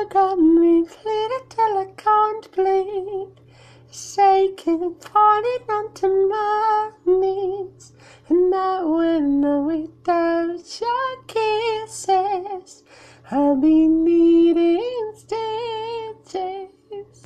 you got me bleeding till I can't bleed. Shaking, falling onto my knees. And I will without your kisses. I'll be needing.